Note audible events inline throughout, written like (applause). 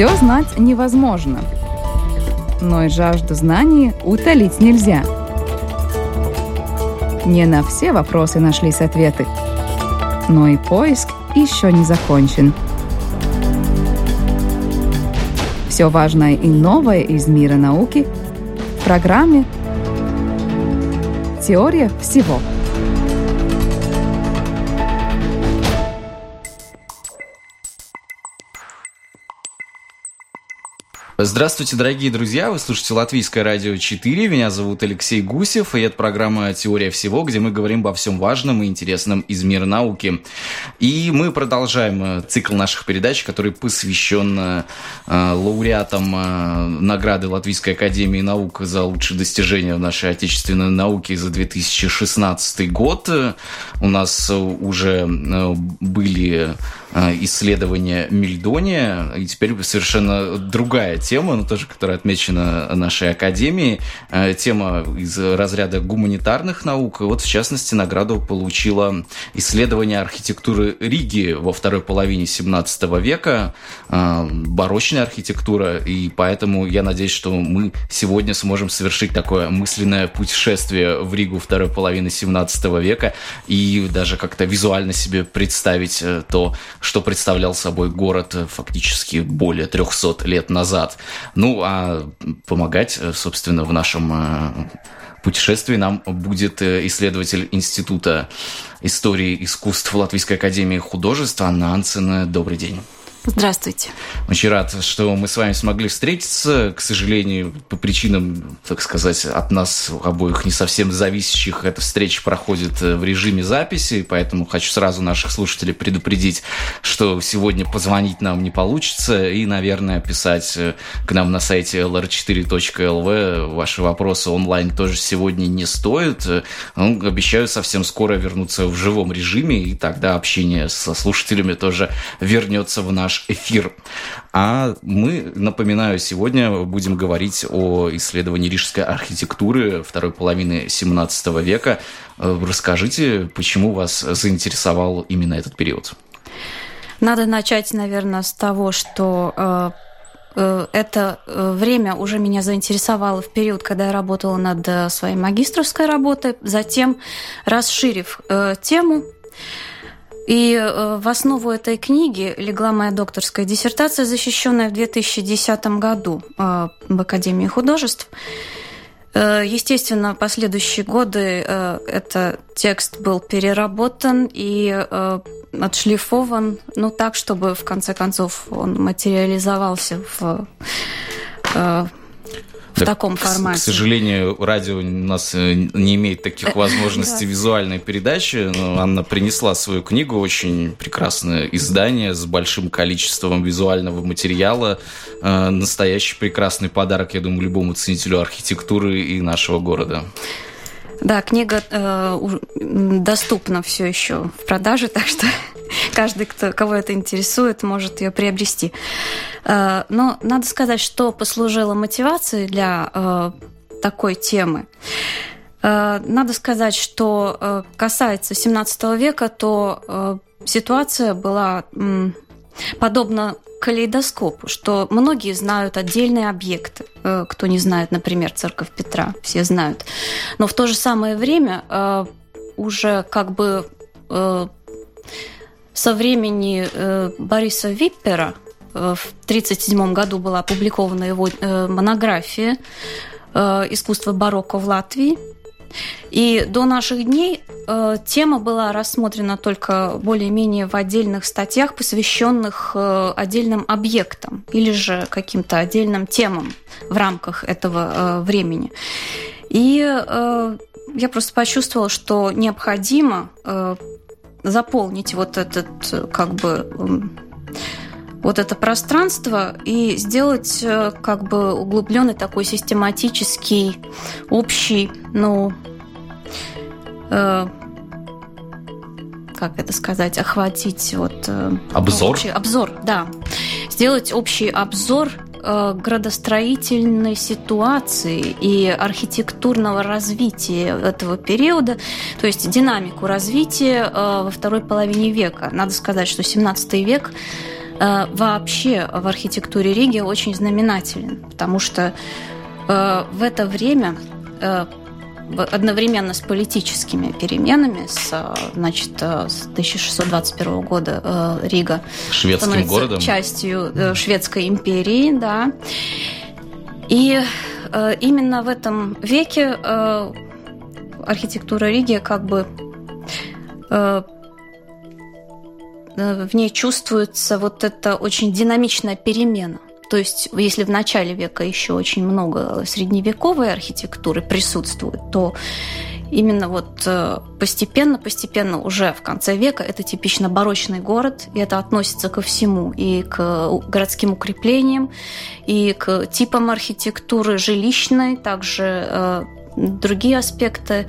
Все знать невозможно, но и жажду знаний утолить нельзя. Не на все вопросы нашлись ответы, но и поиск еще не закончен. Все важное и новое из мира науки в программе «Теория всего». Здравствуйте, дорогие друзья! Вы слушаете Латвийское радио 4. Меня зовут Алексей Гусев, и это программа «Теория всего», где мы говорим обо всем важном и интересном из мира науки. И мы продолжаем э, цикл наших передач, который посвящен э, лауреатам э, награды Латвийской академии наук за лучшие достижения в нашей отечественной науке за 2016 год. У нас уже были исследования Мельдония, и теперь совершенно другая тема, но тоже, которая отмечена нашей академией, э, тема из разряда гуманитарных наук, и вот в частности награду получила исследование архитектуры Риги во второй половине 17 века, э, барочная архитектура, и поэтому я надеюсь, что мы сегодня сможем совершить такое мысленное путешествие в Ригу второй половины 17 века и даже как-то визуально себе представить то, что представлял собой город э, фактически более 300 лет назад. Ну, а помогать, э, собственно, в нашем э, путешествии нам будет исследователь Института истории искусств Латвийской академии художеств Анна Анцина. Добрый день. Здравствуйте. Очень рад, что мы с вами смогли встретиться. К сожалению, по причинам, так сказать, от нас обоих не совсем зависящих, эта встреча проходит э, в режиме записи, поэтому хочу сразу наших слушателей предупредить, что сегодня позвонить нам не получится, и, наверное, писать э, к нам на сайте lr4.lv ваши вопросы онлайн тоже сегодня не стоит. Ну, обещаю совсем скоро вернуться в живом режиме, и тогда общение со слушателями тоже вернется в наш наш эфир. А мы, напоминаю, сегодня будем говорить о исследовании рижской архитектуры второй половины 17 века. Э, расскажите, почему вас заинтересовал именно этот период? Надо начать, наверное, с того, что э, э, это время уже меня заинтересовало в период, когда я работала над своей магистрской работой, затем расширив тему, и э, в основу этой книги легла моя докторская диссертация, защищенная в 2010 году э, в Академии художеств. Э, естественно, последующие годы этот текст был переработан и отшлифован, ну так, чтобы в конце концов он материализовался в в таком формате. К, сожалению, радио у нас э, не имеет таких (laughs) возможностей визуальной передачи. Но Анна принесла свою книгу, очень прекрасное издание с большим количеством визуального материала. Э, настоящий прекрасный подарок, я думаю, любому ценителю архитектуры и нашего города. Да, книга э, доступна все еще в продаже, (laughs) так что каждый, кто, кого это интересует, может ее приобрести. Э, но надо сказать, что послужило мотивацией для э, такой темы. Э, надо сказать, что касается 17 века, то ситуация была подобна калейдоскопу, что многие знают отдельные объекты. Кто не знает, например, церковь Петра, все знают. Но в то же самое время уже как бы со времени Бориса Виппера в 1937 году была опубликована его монография «Искусство барокко в Латвии», и до наших дней э, тема была рассмотрена только более-менее в отдельных статьях, посвященных э, отдельным объектам или же каким-то отдельным темам в рамках этого э, времени. И э, я просто почувствовала, что необходимо э, заполнить вот этот как бы вот это пространство и сделать э, как бы углубленный такой систематический, общий, ну, э, как это сказать, охватить вот... Э, обзор? Общий, обзор, да. Сделать общий обзор э, градостроительной ситуации и архитектурного развития этого периода, то есть динамику развития во второй половине века. Надо сказать, что 17 век вообще в архитектуре Риги очень знаменателен, потому что в это время одновременно с политическими переменами, с, значит, с 1621 года Рига шведским городом частью шведской империи, да. И именно в этом веке архитектура Риги как бы э, э, в ней чувствуется вот эта очень динамичная перемена. То есть, если в начале века еще очень много средневековой архитектуры присутствует, то именно вот постепенно-постепенно э, уже в конце века это типично барочный город, и это относится ко всему, и к городским укреплениям, и к типам архитектуры жилищной, также другие аспекты.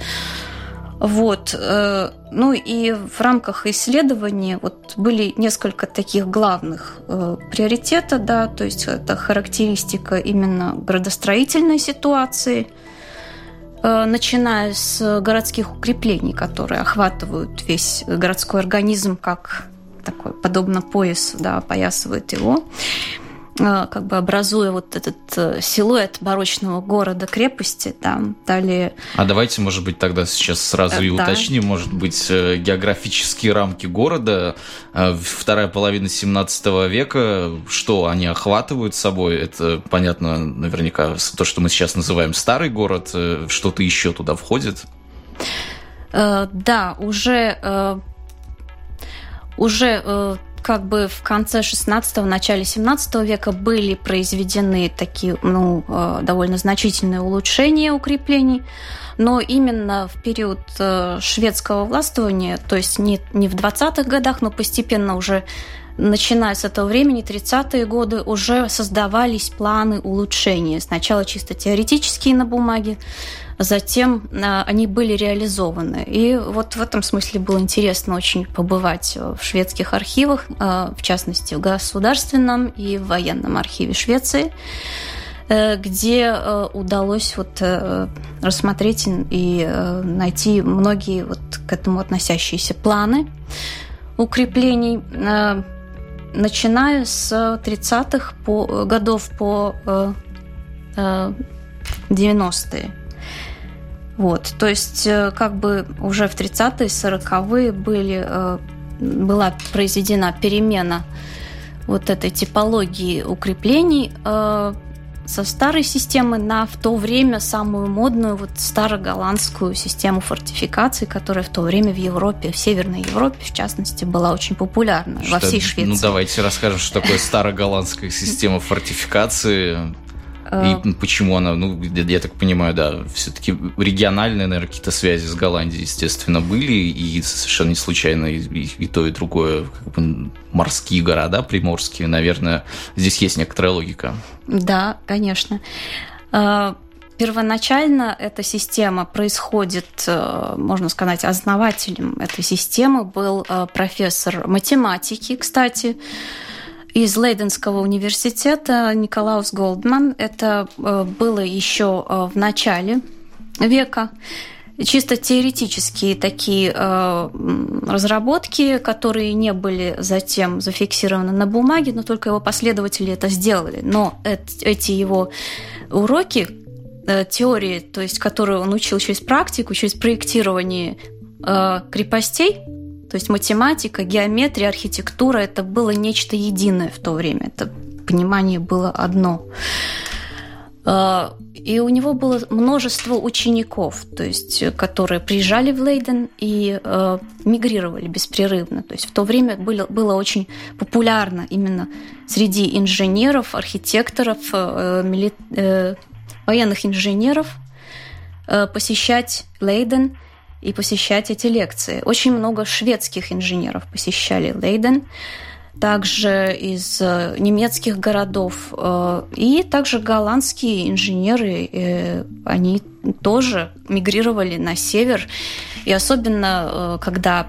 Вот. Э, ну и в рамках исследования вот были несколько таких главных э, приоритета, да, то есть это характеристика именно градостроительной ситуации, э, начиная с городских укреплений, которые охватывают весь городской организм как такой, подобно поясу, да, опоясывают его. А, как бы образуя вот этот э, силуэт барочного города-крепости. Да. Далее... А давайте, может быть, тогда сейчас сразу и да. уточним, может быть, э, географические рамки города, э, вторая половина 17 века, что они охватывают собой? Это, понятно, наверняка то, что мы сейчас называем старый город, что-то еще туда входит? Да, уже уже как бы в конце 16-го, начале 17 века были произведены такие ну, э, довольно значительные улучшения укреплений, но именно в период э, шведского властвования, то есть не, не в 20-х годах, но постепенно уже начиная с этого времени, 30-е годы, уже создавались планы улучшения. Сначала чисто теоретические на бумаге, затем а, они были реализованы. И вот в этом смысле было интересно очень побывать в шведских архивах, а, в частности, в государственном и в военном архиве Швеции э, где э, удалось вот э, рассмотреть и найти многие вот к этому относящиеся планы укреплений, начиная с 30-х годов по 90-е. Вот, то есть э, как бы уже в 30-е, 40-е были, э, была произведена перемена вот этой типологии укреплений э, со старой системы на в то время самую модную вот староголландскую систему фортификации, которая в то время в Европе, в Северной Европе, в частности, была очень популярна что, во всей Швеции. Ну, давайте расскажем, что такое староголландская система фортификации. И а. почему она, ну, я так понимаю, да, все-таки региональные, наверное, какие-то связи с Голландией, естественно, были, и совершенно не случайно и, и, и то, и другое, как бы морские города приморские, наверное, здесь есть некоторая логика. Да, конечно. А, первоначально эта система происходит, э, можно сказать, основателем этой системы был э, профессор математики, кстати, из Лейденского университета Николаус Голдман. Это э, было еще э, в начале века чисто теоретические такие э, разработки, которые не были затем зафиксированы на бумаге, но только его последователи это сделали. Но эти его уроки теории, то есть которые он учил через практику, через проектирование крепостей, то есть математика, геометрия, архитектура – это было нечто единое в то время. Это понимание было одно. А, и у него было множество учеников, то есть, которые приезжали в Лейден и э, мигрировали беспрерывно. То есть в то время было, было очень популярно именно среди инженеров, архитекторов, э, мили, э, военных инженеров э, посещать Лейден – и посещать эти лекции. Очень много шведских инженеров посещали Лейден, также из э, немецких городов, э, и также голландские инженеры, э, они тоже мигрировали на север, и особенно когда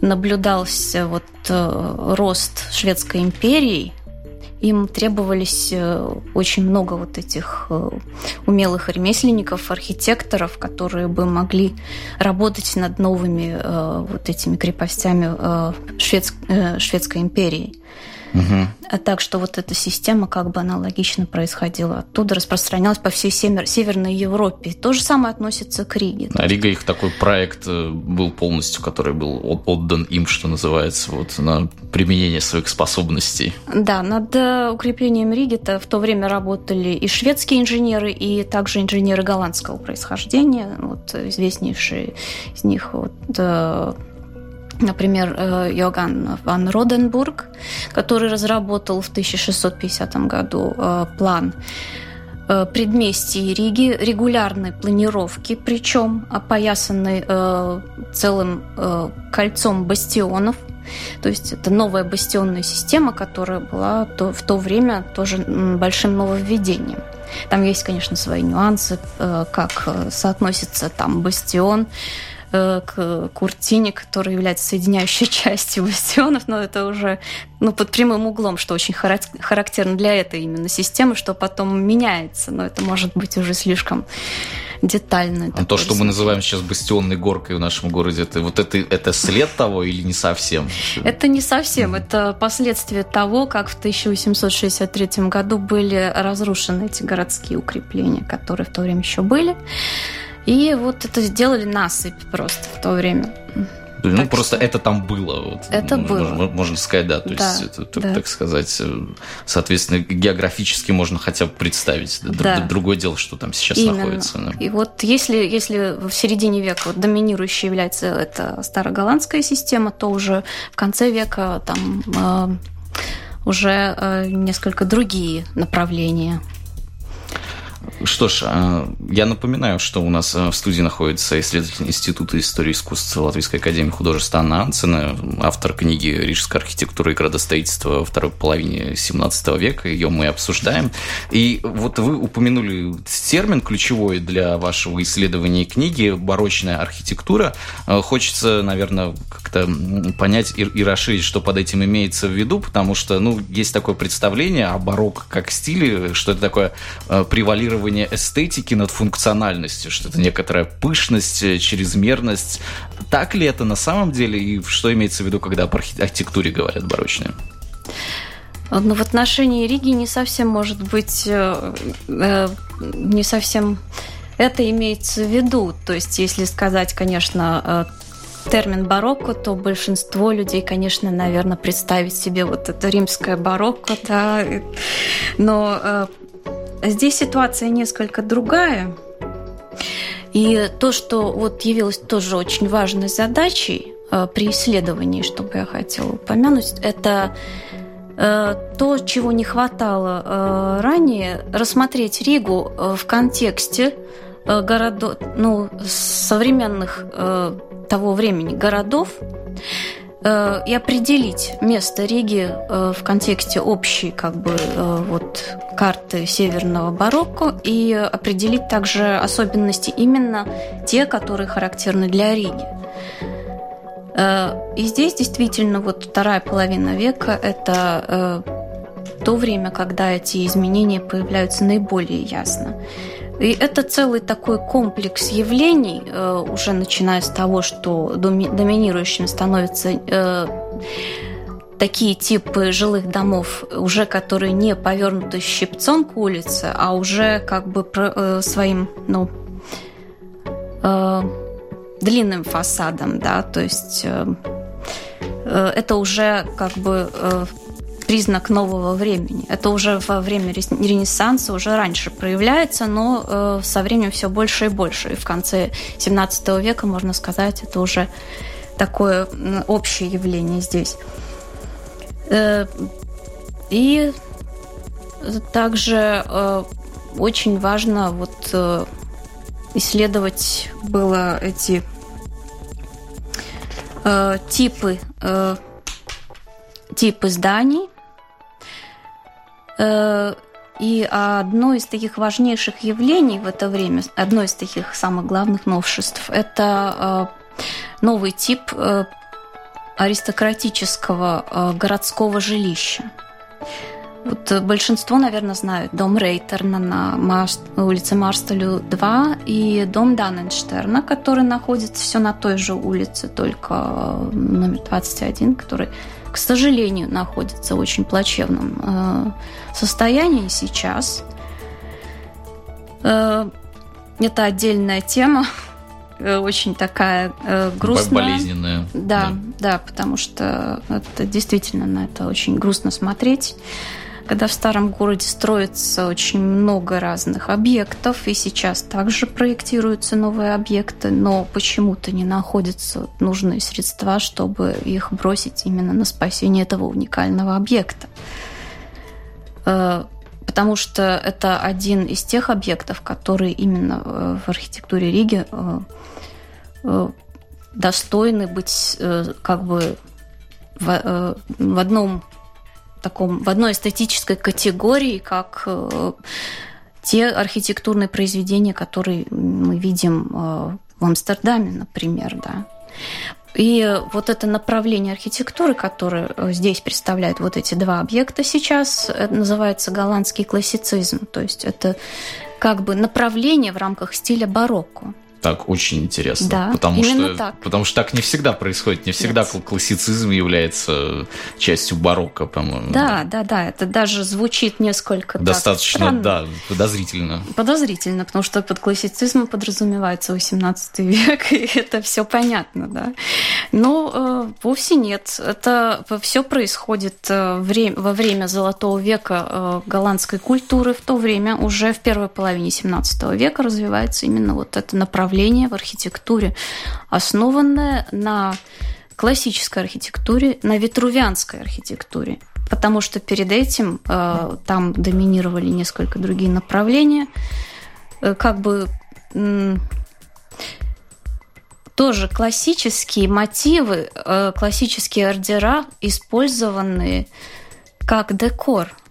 наблюдался вот рост шведской империи, им требовались э, очень много вот этих э, умелых ремесленников, архитекторов, которые бы могли работать над новыми э, вот этими крепостями Шведской империи. Угу. Так что вот эта система как бы аналогично происходила. Оттуда распространялась по всей север, Северной Европе. То же самое относится к Риге. А Рига их такой проект э, был полностью, который был отдан им, что называется, вот на применение своих способностей. Да, над э, укреплением Риги-то в то время работали и шведские инженеры, и также инженеры голландского происхождения. Вот известнейшие из них вот, э, Например, э, Йоганн ван Роденбург, который разработал в 1650 году э, план э, предместий Риги, регулярной планировки, причем опоясанной целым кольцом бастионов. То есть это новая бастионная система, которая была в то время тоже большим нововведением. Там есть, конечно, свои нюансы, как соотносится там бастион к куртине, которая является соединяющей (laughs) частью бастионов, но это уже ну, под прямым углом, что очень характерно для этой именно системы, что потом меняется, но это может быть уже слишком детально. А то, что мы называем сейчас бастионной горкой в нашем городе, это вот это, это след того или не совсем? Это не совсем. Это последствия того, как в 1863 году были разрушены эти городские укрепления, которые в то время еще были. И вот это сделали насыпь просто в то время. Ну, так просто что... это там было. Вот, это можно, было. Можно сказать, да. То да, есть, это, да. так сказать, э, соответственно, географически можно хотя бы представить. Да. Другое дело, что там сейчас Именно. находится. Да. И вот если, если в середине века вот доминирующей является эта староголландская система, то уже в конце века там э, уже э, несколько другие направления что ж, а, я напоминаю, что у нас а, в студии находится исследователь Института истории искусства Латвийской академии художеств Анна Анцина, автор книги «Рижская архитектура и градостроительство во второй половине 17 века». Ее мы обсуждаем. И вот вы упомянули термин ключевой для вашего исследования книги «барочная архитектура». А, хочется, наверное, как-то понять и, и расширить, что под этим имеется в виду, потому что, ну, есть такое представление о барокко как стиле, что это такое превалирование превалирование эстетики над функциональностью, что это некоторая пышность, э, чрезмерность. Так ли это на самом деле и что имеется в виду, когда об архитектуре говорят барочные? Ну, в отношении Риги не совсем может быть, э, э, не совсем это имеется в виду. То есть, если сказать, конечно, термин барокко, то большинство людей, конечно, наверное, представить себе вот это римское барокко, да, но Здесь ситуация несколько другая. И то, что вот явилось тоже очень важной задачей э, при исследовании, что бы я хотела упомянуть, это э, то, чего не хватало э, ранее, рассмотреть Ригу в контексте городов, ну, современных того времени городов, Э, и определить место Риги э, в контексте общей как бы э, вот карты северного барокко и определить также особенности именно те, которые характерны для Риги. И здесь действительно вот вторая половина века – это то время, когда эти изменения появляются наиболее ясно. И это целый такой комплекс явлений, э, уже начиная с того, что доминирующим становятся э, такие типы жилых домов, уже которые не повернуты щипцом к улице, а уже как бы э, своим, ну, длинным фасадом, да, то есть это уже как бы признак нового времени. Это уже во время Ренессанса, уже раньше проявляется, но э, со временем все больше и больше. И в конце 17 века, можно сказать, это уже такое общее явление здесь. Э, и также э, очень важно вот исследовать было эти типы типы зданий, и одно из таких важнейших явлений в это время, одно из таких самых главных новшеств, это э, новый тип э, аристократического городского жилища. Вот большинство, наверное, знают дом Рейтерна на Марс, улице Марстелю 2 и дом Данненштерна, который находится все на той же улице, только номер 21, который, к сожалению, находится в очень плачевном состоянии сейчас. Это отдельная тема, (laughs) Э, очень такая э, грустная. Болезненная. Да, да, да, потому что это действительно на это очень грустно смотреть. Когда в старом городе строится очень много разных объектов, и сейчас также проектируются новые объекты, но почему-то не находятся нужные средства, чтобы их бросить именно на спасение этого уникального объекта. Э, потому что это один из тех объектов, которые именно э, в архитектуре Риги Э, достойны быть как бы в одном таком, в одной эстетической категории, как те архитектурные произведения, которые мы видим в Амстердаме, например, да. И вот это направление архитектуры, которое здесь представляет вот эти два объекта сейчас, называется голландский классицизм. То есть это как бы направление в рамках стиля барокко так очень интересно. Да, потому что, так. Потому что так не всегда происходит. Не всегда Нет. классицизм является частью барокко, по-моему. Да, да, да. Это даже звучит несколько Достаточно, так да, подозрительно. Подозрительно, потому что под классицизмом подразумевается 18 (laughs) век, и это все понятно, да. Но э, вовсе нет. Это все происходит э, во время Золотого века э, голландской культуры. В то время уже в первой половине 17 века развивается именно вот это направление направление в архитектуре, основанное на классической архитектуре, на витрувианской архитектуре. Потому что перед этим э, там доминировали несколько другие направления. Э, как бы тоже классические мотивы, э, классические ордера, использованные как декор –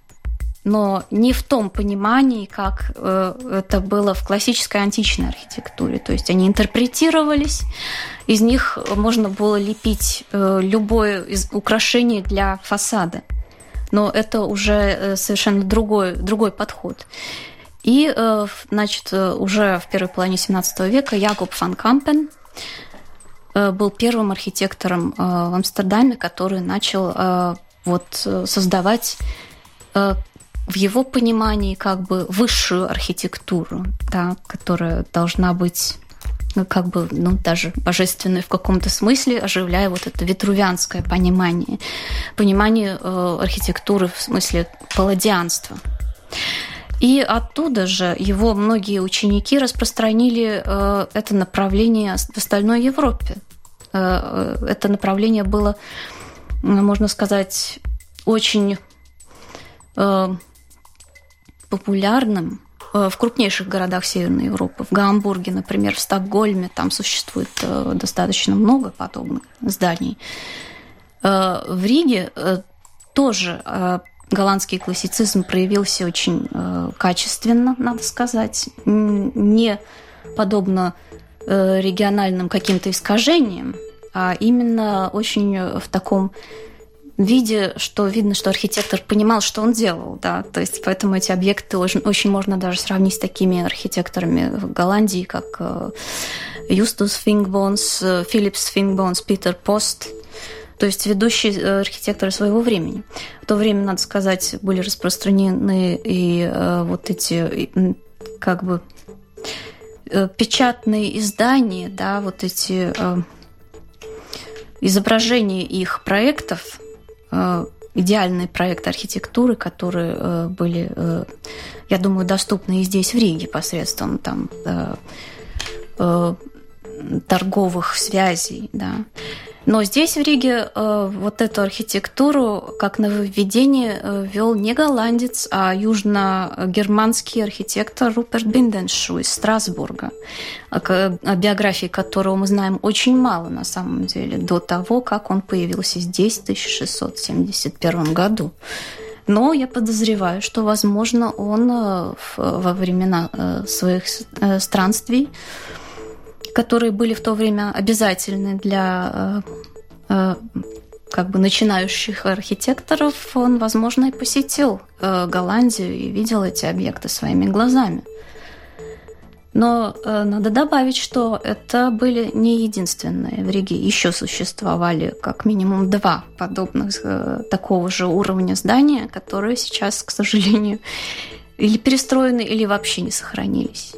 но не в том понимании, как э, это было в классической античной архитектуре. То есть они интерпретировались, из них можно было лепить э, любое украшение для фасада. Но это уже э, совершенно другой, другой подход. И, значит, уже в первой половине XVII века Якоб фан Кампен был первым архитектором в Амстердаме, который начал вот создавать в его понимании как бы высшую архитектуру, да, которая должна быть ну, как бы, ну, даже божественной в каком-то смысле, оживляя вот это витрувианское понимание, понимание э, архитектуры в смысле палладианства. И оттуда же его многие ученики распространили э, это направление в остальной Европе. Э, э это направление было, можно сказать, очень э, популярным э, в крупнейших городах Северной Европы. В Гамбурге, например, в Стокгольме, там существует э, достаточно много подобных зданий. Э, в Риге тоже голландский классицизм проявился очень качественно, надо сказать, не подобно региональным каким-то искажениям, а именно очень в таком виде, что видно, что архитектор понимал, что он делал, да, то есть поэтому эти объекты очень, очень можно даже сравнить с такими архитекторами в Голландии, как Юстус Вингбонс, Филипс Вингбонс, Питер Пост, то есть ведущие э, архитекторы своего времени. В то время, надо сказать, были распространены и э, вот эти как бы э, печатные издания, да, вот эти изображения их проектов, Э, идеальный проект архитектуры, которые э, были, э, я думаю, доступны и здесь, в Риге, посредством там торговых связей, да. Но здесь, в Риге, э, вот эту архитектуру как нововведение э, вел не голландец, а южно-германский архитектор Руперт Бинденшу из Страсбурга, о биографии которого мы знаем очень мало на самом деле, до того, как он появился здесь в 1671 году. Но я подозреваю, что, возможно, он э, во времена своих странствий которые были в то время обязательны для э, э, как бы начинающих архитекторов, он, возможно, и посетил э, Голландию и видел эти объекты своими глазами. Но надо добавить, что это были не единственные в Риге. Еще существовали как минимум два подобных такого же уровня здания, которые сейчас, к сожалению, или перестроены, или вообще не сохранились.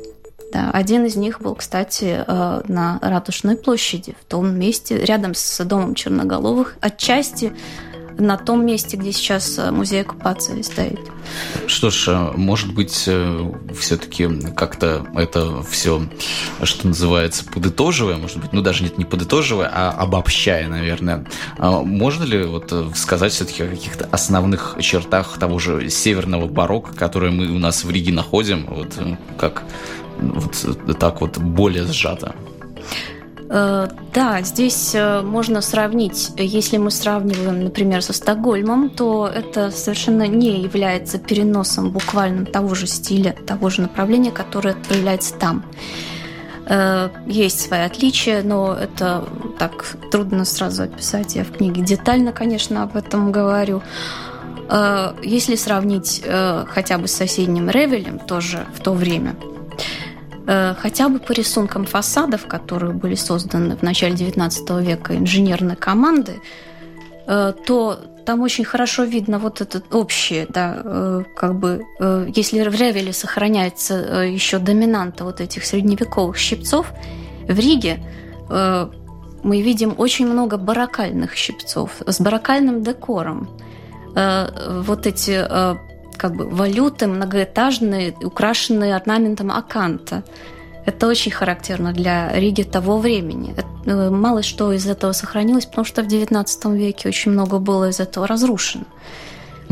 Да, один из них был, кстати, э, на Ратушной площади, в том месте, рядом с домом Черноголовых, отчасти на том месте, где сейчас э, музей оккупации стоит. Что ж, э, может быть, все-таки как-то это все, что называется, подытоживая, может быть, ну даже нет, не подытоживая, а обобщая, наверное. А можно ли вот сказать все-таки о каких-то основных чертах того же северного барокко, которое мы у нас в Риге находим, вот как вот так вот более сжато? Э, да, здесь э, можно сравнить, если мы сравниваем, например, со Стокгольмом, то это совершенно не является переносом буквально того же стиля, того же направления, которое проявляется там. Э, есть свои отличия, но это так трудно сразу описать. Я в книге детально, конечно, об этом говорю. Если сравнить хотя бы с соседним Ревелем, тоже в то время – Э, хотя бы по рисункам фасадов, которые были созданы в начале XIX века инженерной команды, э, то там очень хорошо видно вот это общее, да, э, как бы, если в Ревеле сохраняется еще доминанта вот этих средневековых щипцов, в Риге мы видим очень много барокальных щипцов с барокальным декором. Вот эти как бы валюты многоэтажные, украшенные орнаментом аканта. Это очень характерно для Риги того времени. Э, мало что из этого сохранилось, потому что в XIX веке очень много было из этого разрушено.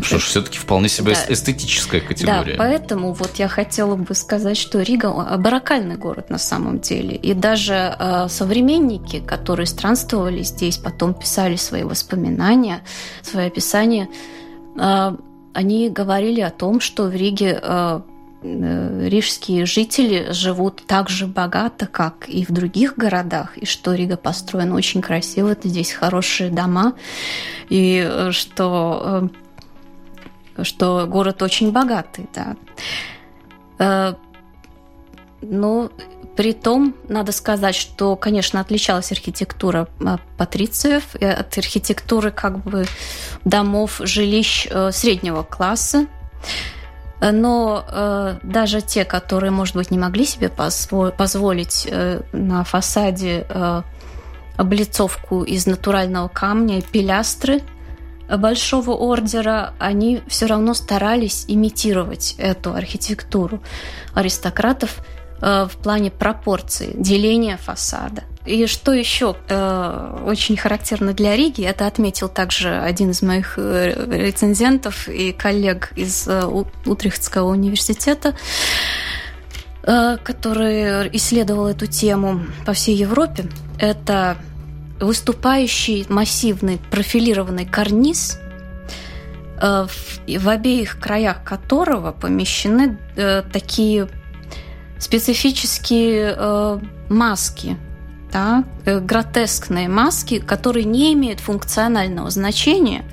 Что ж, все-таки вполне себе да. эстетическая категория. Да, поэтому вот я хотела бы сказать, что Рига барокальный город на самом деле. И даже э, современники, которые странствовали здесь, потом писали свои воспоминания, свои описания, э, они говорили о том, что в Риге э, э, рижские жители живут так же богато, как и в других городах, и что Рига построена очень красиво, здесь хорошие дома, и э, что, что город очень богатый, да. Ну, при том, надо сказать, что, конечно, отличалась архитектура а, патрициев от архитектуры как бы домов, жилищ э, среднего класса. Но э, даже те, которые, может быть, не могли себе позволить э, на фасаде э, облицовку из натурального камня, пилястры большого ордера, они все равно старались имитировать эту архитектуру аристократов – Э, в плане пропорции, деления фасада. И что еще э, очень характерно для Риги, это отметил также один из моих э, рецензентов и коллег из э, Утрехтского университета, э, который исследовал эту тему по всей Европе. Это выступающий массивный профилированный карниз, э, в, в обеих краях которого помещены э, такие специфические э, маски, да, э, гротескные маски, которые не имеют функционального значения,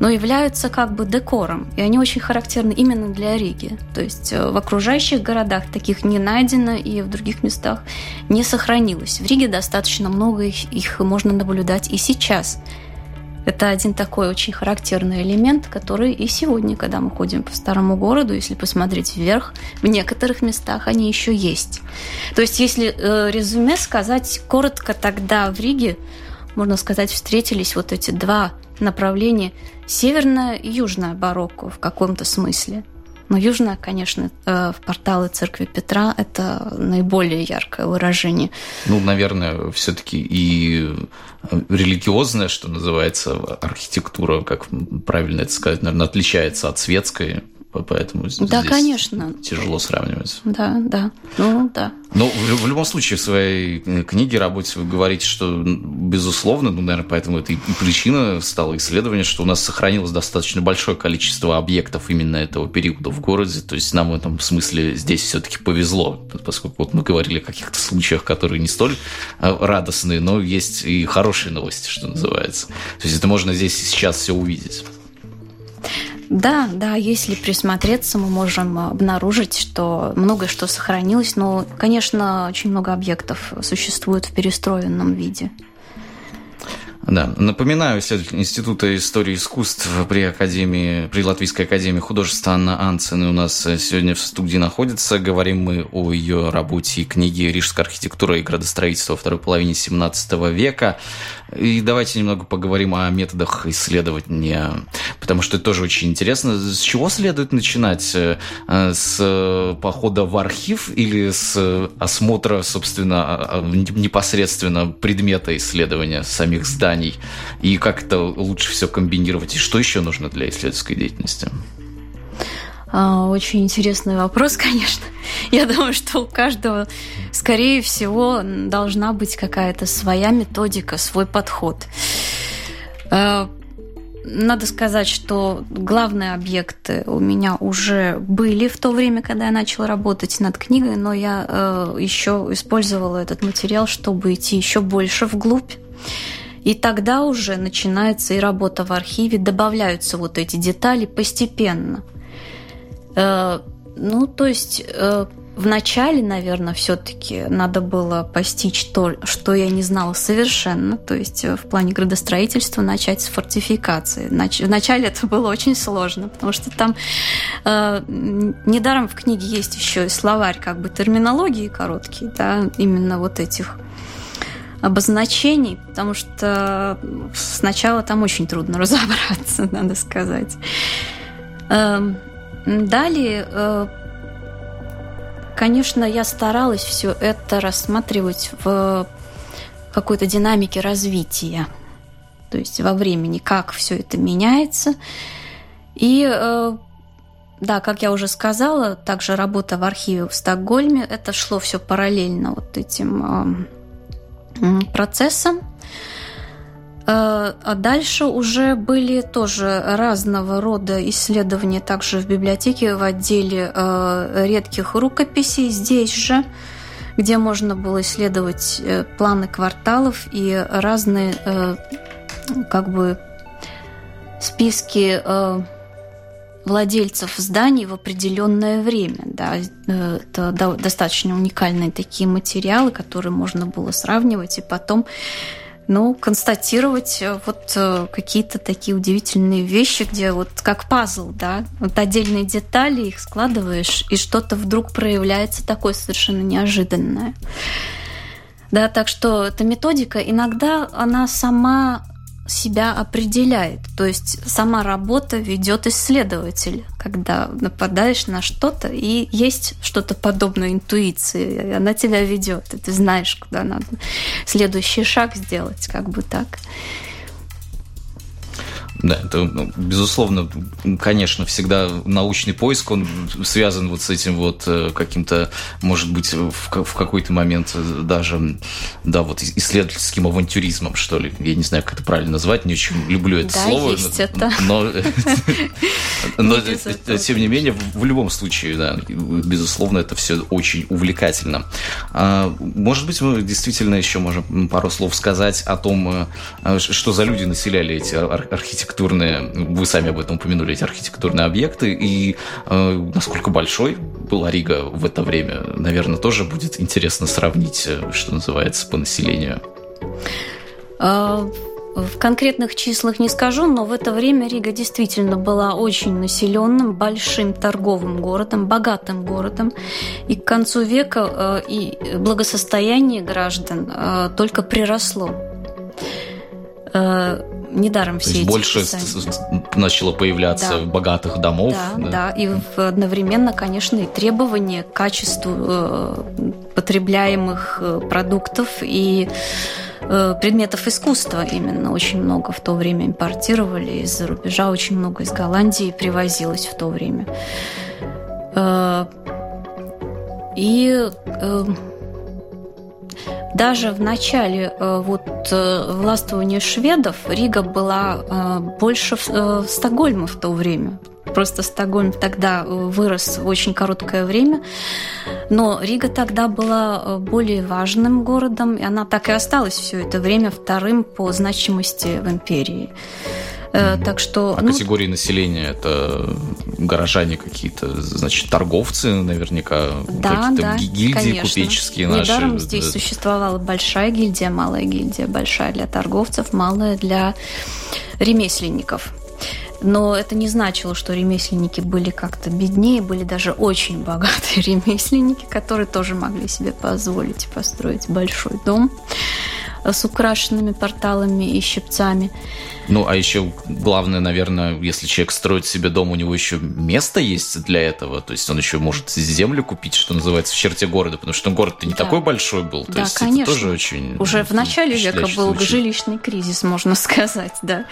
но являются как бы декором. И они очень характерны именно для Риги. То есть э, в окружающих городах таких не найдено и в других местах не сохранилось. В Риге достаточно много их, их можно наблюдать и сейчас. Это один такой очень характерный элемент, который и сегодня, когда мы ходим по старому городу, если посмотреть вверх, в некоторых местах они еще есть. То есть, если э, резюме сказать коротко, тогда в Риге, можно сказать, встретились вот эти два направления северное и южное барокко в каком-то смысле. Но южная, конечно, э, в порталы церкви Петра это наиболее яркое выражение. Ну, наверное, все-таки и э, религиозная, что называется, архитектура, как правильно это сказать, наверное, отличается от светской. Поэтому да, конечно. тяжело сравнивать. Да, да, ну да. Но в, в любом случае в своей книге, работе вы говорите, что, безусловно, ну, наверное, поэтому это и причина стала исследования, что у нас сохранилось достаточно большое количество объектов именно этого периода в городе, то есть нам в этом смысле здесь все-таки повезло, поскольку вот мы говорили о каких-то случаях, которые не столь э, радостные, но есть и хорошие новости, что называется. То есть это можно здесь сейчас все увидеть. Да, да, если присмотреться, мы можем обнаружить, что многое что сохранилось, но, конечно, очень много объектов существует в перестроенном виде. Да, напоминаю, исследователь Института истории искусств при Академии, при Латвийской Академии художеств Анна Анцин у нас сегодня в студии находится. Говорим мы о ее работе и книге «Рижская архитектура и градостроительство второй половине XVII века». И давайте немного поговорим о методах исследования, потому что это тоже очень интересно. С чего следует начинать? Э, с похода в архив или с осмотра, собственно, а, а, непосредственно предмета исследования самих зданий? И как это лучше все комбинировать? И что еще нужно для исследовательской деятельности? А, очень интересный вопрос, (laughs) конечно. Я думаю, что у каждого, скорее всего, должна быть какая-то своя методика, свой подход. А, надо сказать, что главные объекты у меня уже были в то время, когда я начала работать над книгой, но я э, еще использовала этот материал, чтобы идти еще больше вглубь. И тогда уже начинается и работа в архиве, добавляются вот эти детали постепенно – Э, ну, то есть э, в начале, наверное, все-таки надо было постичь то, что я не знала совершенно, то есть э, в плане градостроительства начать с фортификации. Вначале это было очень сложно, потому что там э, недаром в книге есть еще и словарь как бы терминологии короткий, да, именно вот этих обозначений, потому что сначала там очень трудно (laughs) разобраться, надо сказать. Эм, Далее, э, конечно, я старалась все это рассматривать в какой-то динамике развития, то есть во времени, как все это меняется. И э, да, как я уже сказала, также работа в архиве в Стокгольме, это шло все параллельно вот этим э, процессом. Э, а дальше уже были тоже разного рода исследования также в библиотеке в отделе э, редких рукописей здесь же, где можно было исследовать э, планы кварталов и разные как бы списки владельцев зданий в определенное время. Да. Это достаточно уникальные такие материалы, которые можно было сравнивать и потом ну, констатировать э, вот э, какие-то такие удивительные вещи, где вот как пазл, да, вот отдельные детали, их складываешь, и что-то вдруг проявляется такое совершенно неожиданное. Да, так что эта методика иногда она сама себя определяет. То есть сама работа ведет исследователь, когда нападаешь на что-то, и есть что-то подобное интуиции, она тебя ведет, и ты знаешь, куда надо следующий шаг сделать, как бы так. Да, это, ну, безусловно, конечно, всегда научный поиск, он связан вот с этим вот э, каким-то, может быть, в, в какой-то момент даже, да, вот исследовательским авантюризмом, что ли. Я не знаю, как это правильно назвать, не очень люблю это да, слово. Есть это. Но, (laughs) но тем не менее, в любом случае, да, безусловно, это все очень увлекательно. А, может быть, мы действительно еще можем пару слов сказать о том, э, что за люди населяли эти архитектуры архитектурные, вы сами об этом упомянули, эти архитектурные объекты, и э, насколько большой была Рига в это время, наверное, тоже будет интересно сравнить, э, что называется, по населению. А, в конкретных числах не скажу, но в это время Рига действительно была очень населенным, большим торговым городом, богатым городом. И к концу века э, и благосостояние граждан э, только приросло недаром все эти больше писания. начало появляться да. богатых домов. Да, да, да. И одновременно, конечно, и требования к качеству э, потребляемых э, продуктов и э, предметов искусства именно очень много в то время импортировали из-за рубежа, очень много из Голландии привозилось в то время. Э, и даже в начале вот властвования шведов Рига была больше Стокгольма в то время. Просто Стокгольм тогда э, вырос в очень короткое время. Но Рига тогда была э, более важным городом, и она так и осталась все это время вторым по значимости в империи. Э, так что, а ну, категории населения это горожане какие-то, значит, торговцы наверняка, да, какие-то да, гильдии конечно. купеческие наши. Недаром здесь существовала большая гильдия, малая гильдия, большая для торговцев, малая для ремесленников. Но это не значило, что ремесленники были как-то беднее, были даже очень (laughs) богатые ремесленники, которые тоже могли себе позволить построить большой дом с украшенными порталами и щипцами. Ну, а еще главное, наверное, если человек строит себе дом, у него еще место есть для этого. То есть он еще может землю купить, что называется, в черте города, потому что город-то не да. такой большой был. То да, есть конечно. это тоже очень... Уже в начале века был случай. жилищный кризис, можно (laughs) сказать, да.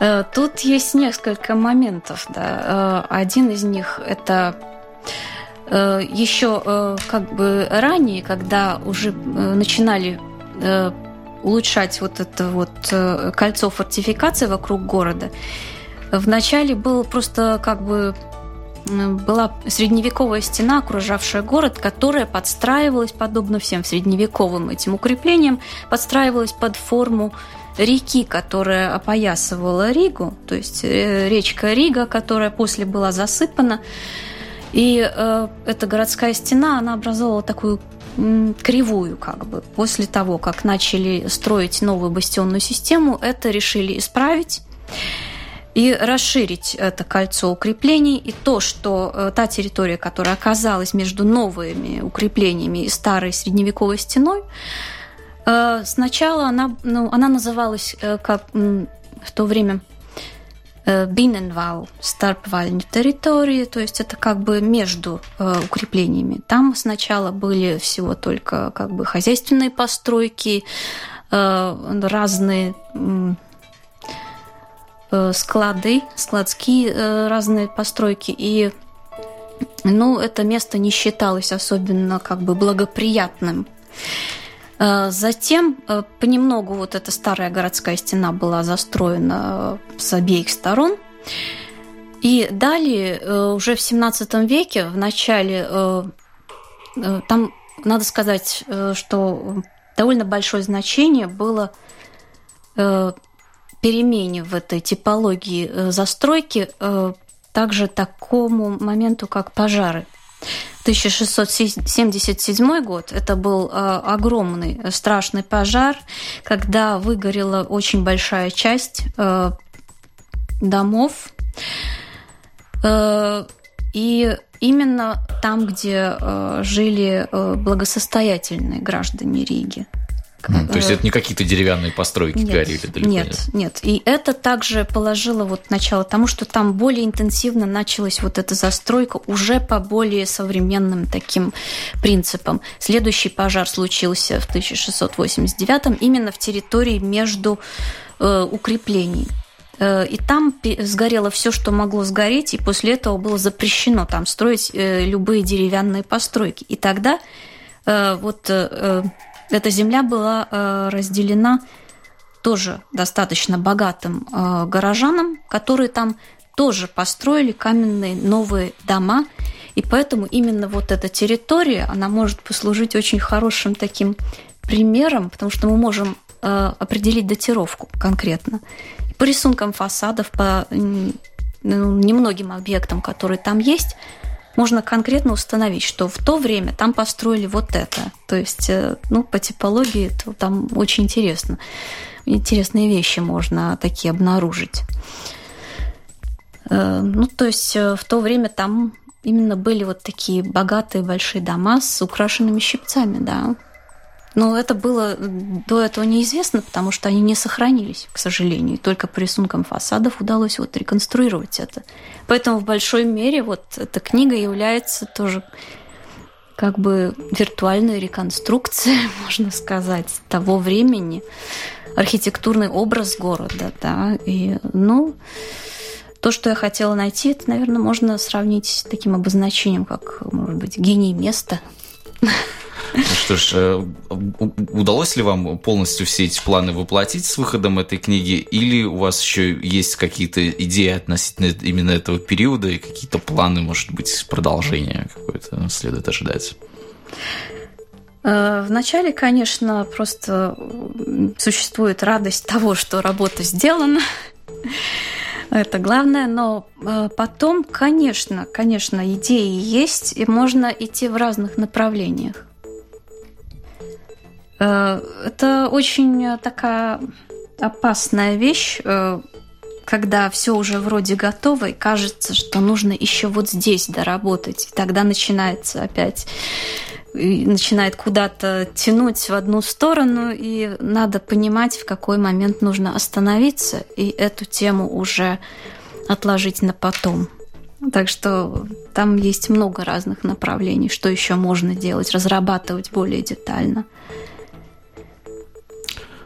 Э, тут есть несколько моментов, да. Э, один из них – это э, еще как бы ранее, когда уже начинали улучшать вот это вот э, кольцо фортификации вокруг города, вначале было просто как бы была средневековая стена, окружавшая город, которая подстраивалась, подобно всем средневековым этим укреплениям, подстраивалась под форму реки, которая опоясывала Ригу, то есть э, речка Рига, которая после была засыпана. И э, эта городская стена, она образовала такую кривую как бы. После того, как начали строить новую бастионную систему, это решили исправить и расширить это кольцо укреплений. И то, что э, та территория, которая оказалась между новыми укреплениями и старой средневековой стеной, э, сначала она, ну, она называлась э, как в то время Биненвал, старпвальной территории, то есть это как бы между э, укреплениями. Там сначала были всего только как бы хозяйственные постройки, э, разные склады, складские разные постройки, и ну, это место не считалось особенно как бы благоприятным. Э, затем э, понемногу вот эта старая городская стена была застроена э, с обеих сторон. И далее, уже в 17 веке, в начале, там, надо сказать, что довольно большое значение было перемене в этой типологии застройки, также такому моменту, как пожары. 1677 год. Это был э, огромный, э, страшный пожар, когда выгорела очень большая часть э, домов. И именно там, где жили благосостоятельные граждане Риги. То есть это не какие-то деревянные постройки нет, горели далеко? Нет, нет, нет. И это также положило вот начало тому, что там более интенсивно началась вот эта застройка уже по более современным таким принципам. Следующий пожар случился в 1689 именно в территории между э, укреплений. Э, и там сгорело все, что могло сгореть, и после этого было запрещено там строить э, любые деревянные постройки. И тогда вот эта земля была э, разделена тоже достаточно богатым э, горожанам, которые там тоже построили каменные новые дома, и поэтому именно вот эта территория, она может послужить очень хорошим таким примером, потому что мы можем э, определить датировку конкретно. По рисункам фасадов, по ну, немногим объектам, которые там есть, можно конкретно установить, что в то время там построили вот это. То есть, э, ну, по типологии то там очень интересно. Интересные вещи можно такие обнаружить. Э, ну, то есть э, в то время там именно были вот такие богатые большие дома с украшенными щипцами, да. Но это было до этого неизвестно, потому что они не сохранились, к сожалению. только по рисункам фасадов удалось вот реконструировать это. Поэтому в большой мере вот эта книга является тоже как бы виртуальная реконструкция, (laughs) можно сказать, того времени, архитектурный образ города, да, и, ну, то, что я хотела найти, это, наверное, можно сравнить с таким обозначением, как, может быть, гений места. (laughs) Ну что ж, э, удалось ли вам полностью все эти планы воплотить с выходом этой книги, или у вас еще есть какие-то идеи относительно именно этого периода и какие-то планы, может быть, продолжения какое-то следует ожидать? Э, Вначале, конечно, просто существует радость того, что работа сделана. Это главное, но э, потом, конечно, конечно, идеи есть, и можно идти в разных направлениях. Э, это очень такая опасная вещь, э, когда все уже вроде готово, и кажется, что нужно еще вот здесь доработать. И тогда начинается опять начинает куда-то тянуть в одну сторону, и надо понимать, в какой момент нужно остановиться и эту тему уже отложить на потом. Так что там есть много разных направлений, что еще можно делать, разрабатывать более детально.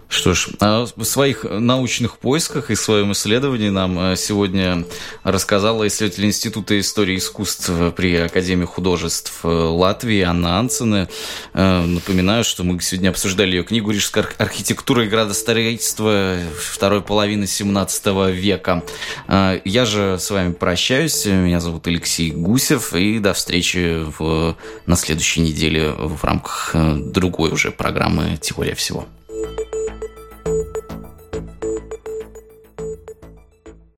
Что ж, о своих научных поисках и своем исследовании нам э, сегодня рассказала исследователь Института истории искусств при Академии художеств э, Латвии Анна Анцене. Э, напоминаю, что мы сегодня обсуждали ее книгу «Рижская архитектура и градостроительство второй половины 17 века». Я же с вами прощаюсь. Меня зовут Алексей Гусев. И до встречи в, на следующей неделе в рамках другой уже программы «Теория всего».